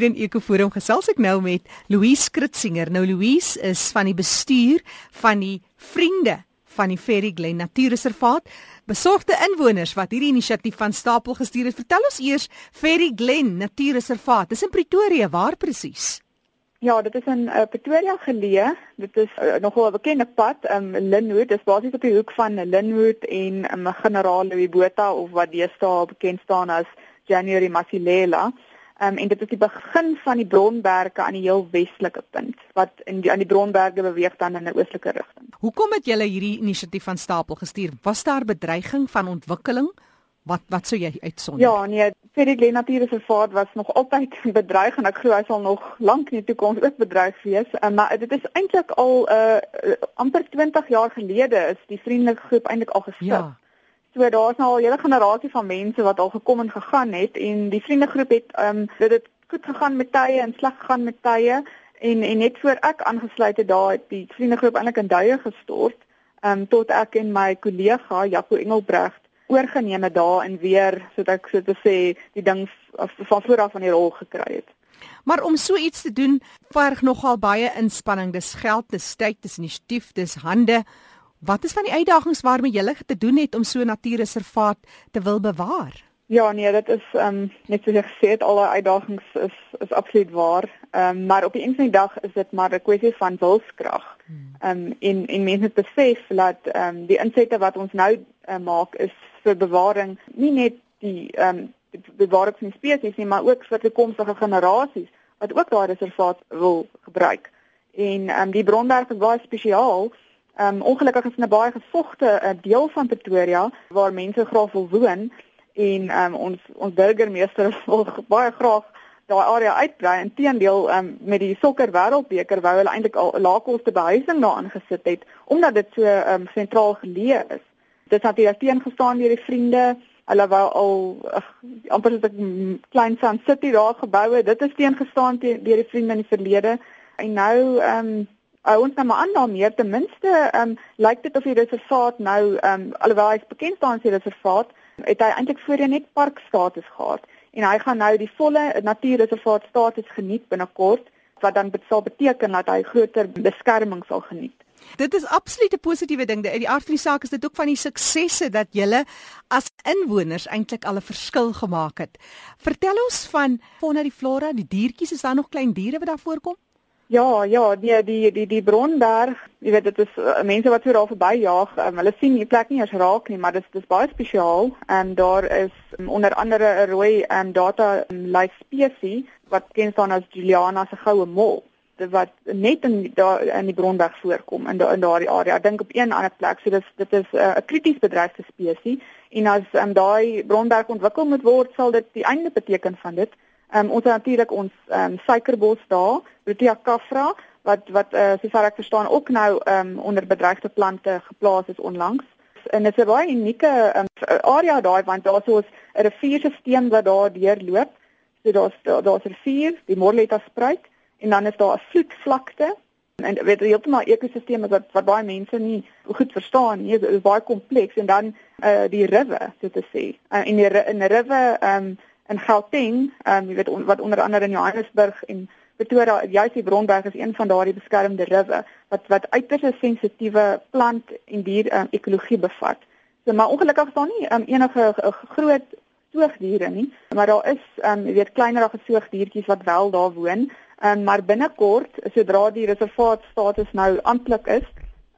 In Ekoforum gesels ek nou met Louise Kritzinger. Nou Louise is van die bestuur van die Vriende van die Ferry Glen Natuurreservaat. Besorgde inwoners wat hierdie inisiatief van stapel gestuur het. Vertel ons eers Ferry Glen Natuurreservaat. Dis in Pretoria, waar presies? Ja, dit is in uh, Pretoria geleë. Dit is uh, nogal 'n bekende pad, um, Linwood. Dit is basies op die hoek van Linwood en um, Generaal Louis Botha of wat deesdae bekend staan as January Masilela. Um, en dit is die begin van die Bronberge aan die heel westelike punt wat in die, aan die Bronberge beweeg dan in 'n oostelike rigting. Hoekom het julle hierdie inisiatief van stapel gestuur? Was daar bedreiging van ontwikkeling? Wat wat sou jy uitsonder? Ja, nee, vir die Glen Natuurreservaat was nog altyd bedreig en ek glo hy sal nog lank in die toekoms ook bedreig wees. Um, maar dit is eintlik al uh amper 20 jaar gelede is die vriendelike groep eintlik al gestig. Ja. So daar's nou al 'n hele generasie van mense wat al gekom en gegaan het en die vriendegroep het ehm um, dit het goed gegaan met tye en sleg gegaan met tye en en net voor ek aangesluit het daar het die vriendegroep eintlik in duie gestort ehm um, tot ek en my kollega Jaco Engelbregt oorgeneem het daar en weer soos ek so te sê die ding van voor af van die rol gekry het. Maar om so iets te doen verg nogal baie inspanning. Dis geld, dis tyd, dis initiatief, dis hande. Wat is van die uitdagings waarmee julle te doen het om so 'n natuurreservaat te wil bewaar? Ja, nee, dit is ehm um, net soos ek gesê het, al die uitdagings is is absoluut waar. Ehm um, maar op die einde dag is dit maar 'n kwessie van wilskrag. Hmm. Ehm um, en en mense moet besef dat ehm um, die insette wat ons nou uh, maak is vir bewaring, nie net die ehm um, die bewaring van spesies nie, maar ook vir toekomstige generasies wat ook daai reservaat wil gebruik. En ehm um, die Bronberg is baie spesiaal Ehm um, ongelukkig is 'n baie gevogte uh, deel van Pretoria waar mense graag wil woon en ehm um, ons ons burgemeester wil baie graag daai area uitbrei. Inteendeel ehm um, met die sokker wêreldbeker wou hulle eintlik al laagkoste behuising daar aangesit het omdat dit so ehm um, sentraal geleë is. Dit het hier teengestaan deur die vriende. Hulle wou al ag amper so 'n klein Sun City daar gebou. Dit is teengestaan deur die vriende in die verlede. En nou ehm um, uh, ons nou maar aan daarmee ten minste ehm um, lyk dit of die reservaat nou ehm um, alhoewel hy bekend staan as die reservaat het hy eintlik voorheen net parkstatus gehad en hy gaan nou die volle natuurreservaat status geniet binnekort wat dan sal beteken dat hy groter beskerming sal geniet. Dit is absoluut 'n positiewe ding. In die aard van die saak is dit ook van die suksesse dat julle as inwoners eintlik al 'n verskil gemaak het. Vertel ons van fauna die flora, die diertjies, is daar nog klein diere wat daar voorkom? Ja, ja, die die die die Bronberg, jy weet dit is uh, mense wat so daar verby jaag, um, hulle sien die plek nie eens raak nie, maar dit is dis baie spesiaal en daar is um, onder andere 'n rooi um, data um, life species wat ken staan as Juliana se goue mol wat net in daar in die Bronberg voorkom in da, in daardie area. Ek dink op een ander plek. So dis dit is uh, 'n uh, krities bedreigde spesies en as um, daai Bronberg ontwikkel moet word, sal dit die einde beteken van dit. Ehm um, ons het natuurlik ons ehm um, suikerbos daar, Protea caffra wat wat uh, soos ek verstaan ook nou ehm um, onder bedreigde plante geplaas is onlangs. En dit is 'n baie unieke um, area daai want daar's so 'n rivierstelsel wat daar deurloop. So daar's daar's 'n rivier, die Morletta spruit en dan is daar 'n vloedvlakte en weet jy heeltemal ekosisteme wat wat baie mense nie goed verstaan nie. Dit is baie kompleks en dan uh, die rivier, so te sê. Uh, en die in die rivier ehm um, in Gauteng, ehm um, jy weet on, wat onder andere in Johannesburg en Pretoria, juist die Bronberg is een van daardie beskermde rivier wat wat uiters sensitiewe plant en dier um, ekologie bevat. So maar ongelukkig is daar nie um, enige uh, groot soogdiere nie, maar daar is ehm um, jy weet kleinerige soogdiertjies wat wel daar woon. Ehm um, maar binnekort, sodra die reservaat status nou amptelik is,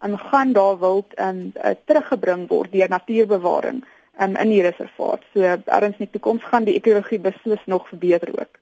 en gaan daar wild um, uh, teruggebring word deur natuurbewaring um, in die reservaat. So erns in die toekoms gaan die ekologie beslis nog verbeter ook.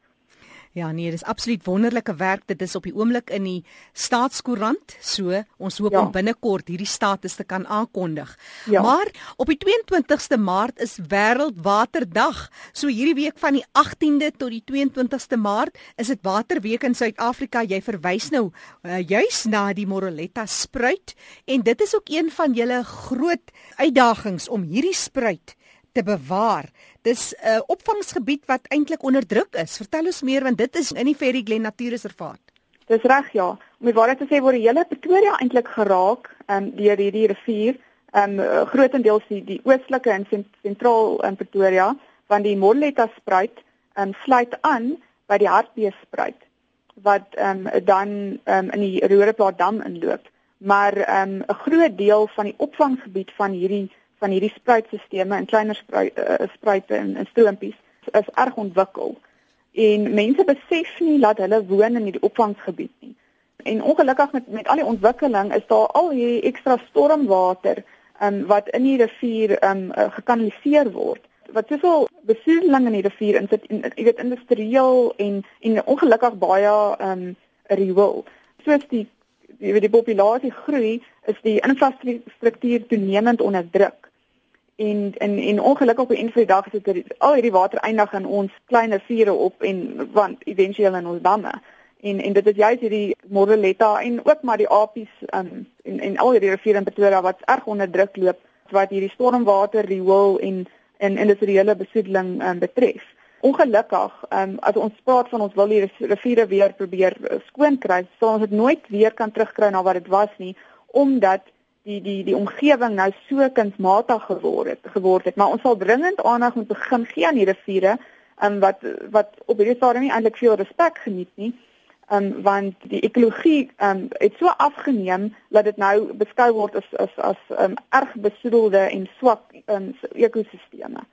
Ja nee, dis absoluut wonderlike werk. Dit is op die oomblik in die staatskoerant. So, ons hoop ja. om binnekort hierdie status te kan aankondig. Ja. Maar op die 22ste Maart is Wêreldwaterdag. So hierdie week van die 18de tot die 22ste Maart is dit Waterweek in Suid-Afrika. Jy verwys nou uh, juis na die Moroletta spruit en dit is ook een van julle groot uitdagings om hierdie spruit te bewaar. Dis 'n uh, opvangsgebied wat eintlik onder druk is. Vertel ons meer want dit is in die Ferry Glen Natuurreservaat. Dis reg ja. Om die waarheid te sê word die hele Pretoria eintlik geraak um, deur hierdie rivier. Um, grootendeels die, die oostelike en sentraal in Pretoria van die Morletta spruit um, sluit aan by die Hartbeesspruit wat ehm um, dan um, in die Roodeplaas dam inloop. Maar ehm um, 'n groot deel van die opvanggebied van hierdie van hierdie spruitstelsels in kleiner spruit, uh, spruite en, en stroompies is erg ontwikkel. En mense besef nie dat hulle woon in hierdie opvanggebied nie. En ongelukkig met met al die ontwikkeling is daar al hierdie ekstra stormwater um, wat in die rivier um, uh, gekanaliseer word wat soveel besoedeling in die rivier insit en jy weet industrieel en en ongelukkig baie ehm um, riool. Soos die jy weet die populasie groei, is die infrastruktuur toenemend onder druk. En en en ongelukkig op 'n einde van die dag is dit al hierdie water eindig in ons klein riviere op en want éventueel in ons damme. En en dit is juist hierdie Moreletta en ook maar die Apies um, en en al hierdie riviere in Pretoria wat erg onder druk loop wat hierdie stormwater riool en in industriële besoedeling um, betref. Ongelukkig, um, as ons praat van ons wil die riviere weer probeer uh, skoon kry, sal ons dit nooit weer kan terugkry na wat dit was nie, omdat die die die omgewing nou so kunsmatig geword het geword het. Maar ons sal dringend aandag moet begin gee aan die riviere, um, wat wat op hierdie stadium nie eintlik veel respek geniet nie um, want die ekologie um, het so afgeneem dat dit nou beskou word as as as um, erg besoedelde en swak um, ekosisteme.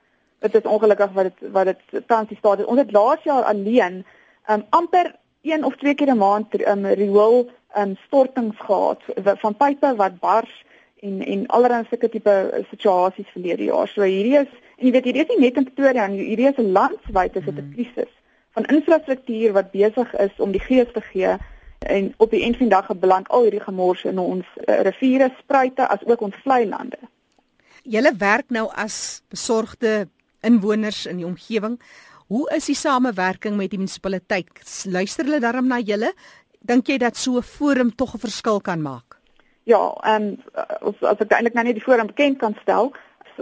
Dit is ongelukkig wat dit wat dit tans die staat het. Ons het laas jaar alleen um, amper een of twee keer 'n maand um, riool um, stortings gehad van pype wat bars en en allerlei sulke tipe situasies verlede jaar. So hierdie is en jy weet hierdie is nie net in Pretoria nie, hierdie is 'n landwyd is dit 'n hmm. krisis van infrastruktuur wat besig is om die gees te gee en op die einde van die dag beland al hierdie gemors in ons uh, riviere, spruite as ook ons vlei lande. Julle werk nou as besorgde inwoners in die omgewing. Hoe is die samewerking met die munisipaliteit? Luister hulle daarom na julle? Dink jy dat so 'n forum tog 'n verskil kan maak? Ja, ehm um, as ek eintlik nou net die forum bekend kan stel,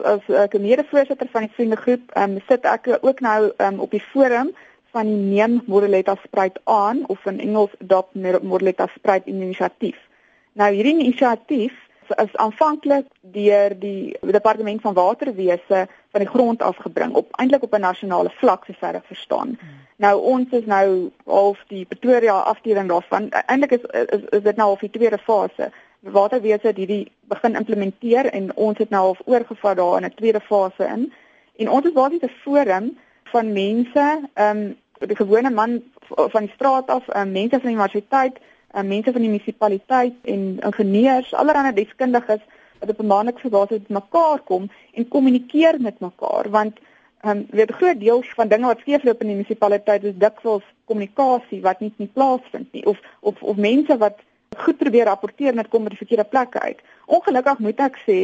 as ek 'n mede-voorsitter van die vriendegroep, ehm um, sit ek ook nou ehm um, op die forum van die neem Moreletta spruit aan of in Engels adopt Moreletta spruit inisiatief. Nou hierdie inisiatief is aanvanklik deur die departement van waterwese van die grond af gebring op eintlik op 'n nasionale vlak sover ek verstaan. Hmm. Nou ons is nou half die Pretoria afdeling daarvan. Eintlik is, is is dit nou al die tweede fase. Waterwese het hierdie begin implementeer en ons het nou half oorgevat daar in 'n tweede fase in. En ons is basies 'n forum van mense, ehm um, die gewone man van die straat af, uh, mense van die universiteit, uh, mense van die munisipaliteit en ingenieurs, allerlei deskundiges wat op 'n maandelikse basis mekaar kom en kommunikeer met mekaar want ehm um, weet 'n groot deel van dinge wat skeefloop in die munisipaliteit is dikwels kommunikasie wat nie nie plaasvind nie of of of mense wat goed probeer rapporteer net kom by die verkeerde plekke uit. Ongelukkig moet ek sê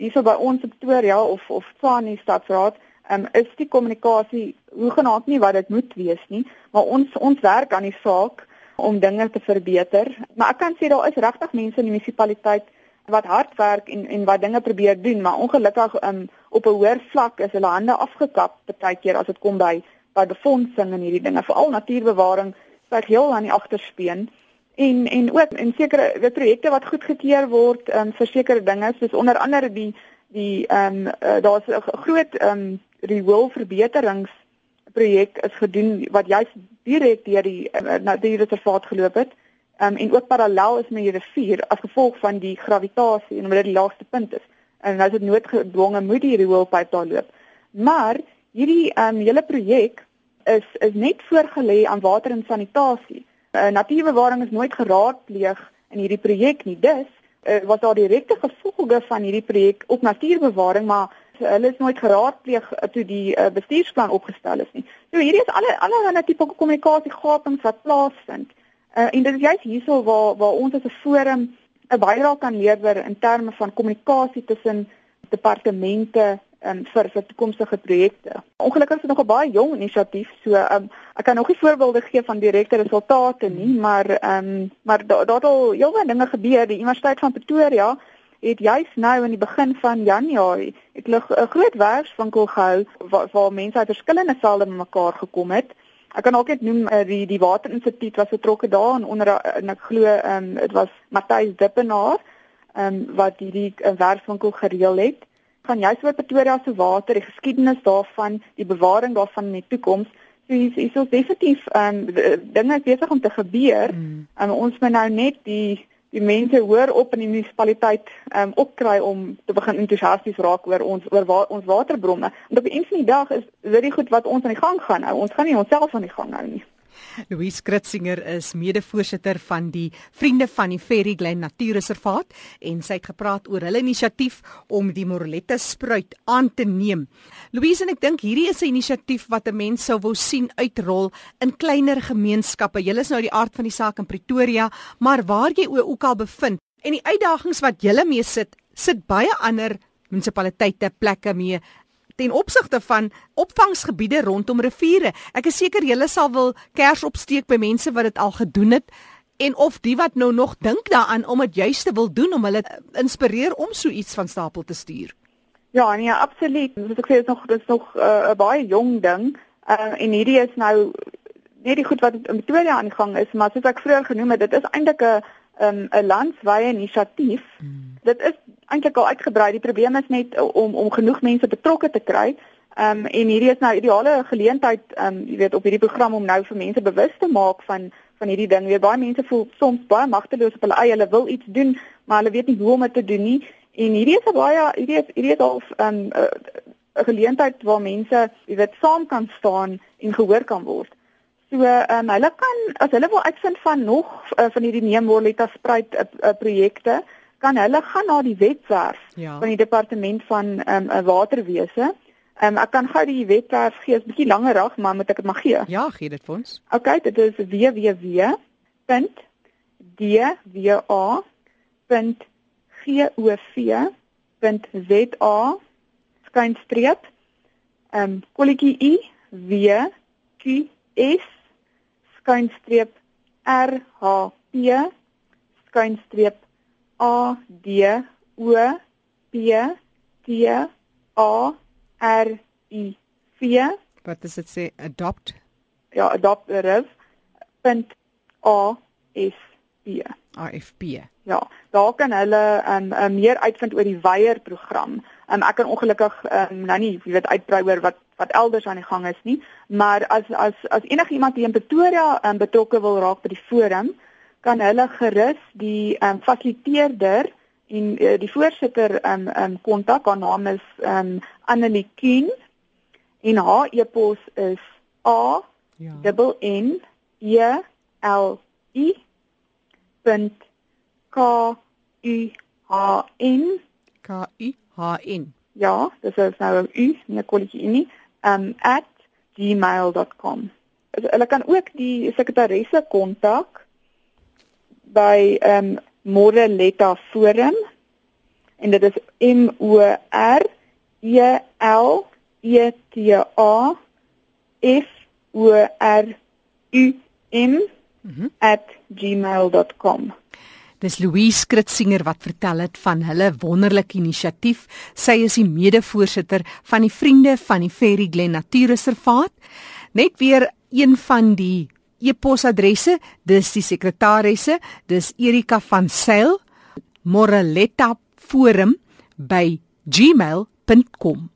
hierso by ons op Pretoria of of Tshwane stadsraad um, is die kommunikasie hoegenaamd nie wat dit moet wees nie, maar ons ons werk aan die saak om dinge te verbeter. Maar ek kan sê daar is regtig mense in die munisipaliteit wat hard werk en en wat dinge probeer doen, maar ongelukkig um, op 'n hoër vlak is hulle hande afgekap baie keer as dit kom by by befondsing en hierdie dinge, veral natuurbewaring, styg heel aan die agterspeen. En en ook in sekere projekte wat goedgekeur word um, vir sekere dinge, soos onder andere die die ehm um, uh, daar's 'n groot ehm um, rioolverbeterings projek is gedoen wat juist direk deur die uh, natuurreservaat geloop het. Um, en ook parallel is met die rivier as gevolg van die gravitasie en omdat dit die laagste punt is. En nou is dit noodgedwonge moet die rioolpyp daar loop. Maar hierdie um, hele projek is is net voorgelê aan water en sanitasie. Uh, natuurbewaring is nooit geraadpleeg in hierdie projek nie. Dus uh, was daar direkte gevolge van hierdie projek op natuurbewaring, maar hulle is nooit geraadpleeg uh, toe die uh, bestuursplan opgestel is nie. So hierdie is alle allerlei tipe kommunikasiegapings wat plaasvind. Uh, en dit is juist hierso waar waar ons as 'n forum 'n bydrae kan lewer in terme van kommunikasie tussen departemente um, vir vir toekomstige projekte. Ongelukkig is dit nog 'n baie jong inisiatief, so um, ek kan nog nie voorbeelde gee van direkte resultate nie, maar ehm um, maar daar da het al heelwat dinge gebeur. Die Universiteit van Pretoria het juis nou in die begin van Januarie het hulle 'n groot werkswinkel gehou waar, waar mense uit verskillende velde bymekaar gekom het. Ek kan ook net noem uh, die die Waterinstituut was betrokke daar en onder en ek glo ehm um, dit was Matthys Dippenaar ehm um, wat hierdie uh, werkswinkel gereël het. Gaan jy oor Pretoria se water, die geskiedenis daarvan, die bewaring daarvan in die toekoms. dis is so definitief um dinge besig om te gebeur. Mm. Um, ons moet nou net die die mense hoor op in die munisipaliteit um opkry om te begin entoesiasties raak oor ons oor wa ons waterbronne. En op 'n eendag dag is dit goed wat ons aan die gang gaan hou. Ons gaan nie onsself aan die gang hou nie. Louise Kritzinger is mede-voorsitter van die Vriende van die Ferry Glen Natuurreservaat en sy het gepraat oor hulle inisiatief om die Morletta spruit aan te neem. Louise en ek dink hierdie is 'n inisiatief wat 'n mens sou wou sien uitrol in kleiner gemeenskappe. Julle is nou die aard van die saak in Pretoria, maar waar jy ook al bevind en die uitdagings wat julle mee sit, sit baie ander munisipaliteite plekke mee ten opsigte van opvangsgebiede rondom riviere. Ek is seker julle sal wil kers opsteek by mense wat dit al gedoen het en of die wat nou nog dink daaraan om dit juist te wil doen om hulle inspireer om so iets van stapel te stuur. Ja, nee, absoluut. Soos ek sê, dit is nog dit is nog uh, 'n uh, baie jong ding. Uh, en hierdie is nou net die goed wat in Pretoria aan die gang is, maar soos ek vroeër genoem het, dit is eintlik 'n 'n um, landswye inisiatief. Hmm. Dit is eintlik al uitgebrei. Die probleem is net om om genoeg mense betrokke te kry. Ehm um, en hierdie is nou ideale geleentheid ehm um, jy weet op hierdie program om nou vir mense bewus te maak van van hierdie ding. Weer baie mense voel soms baie magteloos op hulle eie. Hulle wil iets doen, maar hulle weet nie hoe om dit te doen nie. En hierdie is 'n baie hierdie is hierdie is al ehm um, 'n geleentheid waar mense jy weet saam kan staan en gehoor kan word. So ehm um, hulle kan as hulle wil uitvind van nog uh, van hierdie Neemorletta spruit uh, uh, projekte kan hulle gaan na die webwerf ja. van die departement van ehm um, waterwese. Ehm um, ek kan gou die webwerf gee, is bietjie langer rag, maar moet ek dit maar gee? Ja, gee dit vir ons. OK, dit is www.dwa.gov.za skynstreep ehm um, kolletjie i w q s skynstreep r h p skynstreep A D O P T A R I V. Wat is dit sê adopt? Ja, adoptive. A S P. A F P. Ja, daar kan hulle um, um meer uitvind oor die weier program. Um, ek kan ongelukkig um, nou nie, jy weet, uitbrei oor wat wat elders aan die gang is nie, maar as as as enigiemand hier in Pretoria um, betrokke wil raak by die forum, kan hulle gerus die ehm um, fasiliteerder en uh, die voorsitter ehm um, ehm um, kontak. Haar naam is ehm um, Annelie Kien en haar e-pos is a ja. n e l i k u h n k u h n ja dis is nou 'n u nie 'n kolletjie nie um @gmail.com hulle kan ook die sekretaresse kontak by ehm um, Moreletta Forum en dit is M O R E L E T A F O R U M mhm. @gmail.com. Dis Louise Kritzinger wat vertel het van hulle wonderlike inisiatief. Sy is die mede-voorsitter van die Vriende van die Ferry Glen Natuurreservaat. Net weer een van die e-posadresse, dis die sekretaresse, dis Erika van Sail, Moreletta Forum by gmail.com.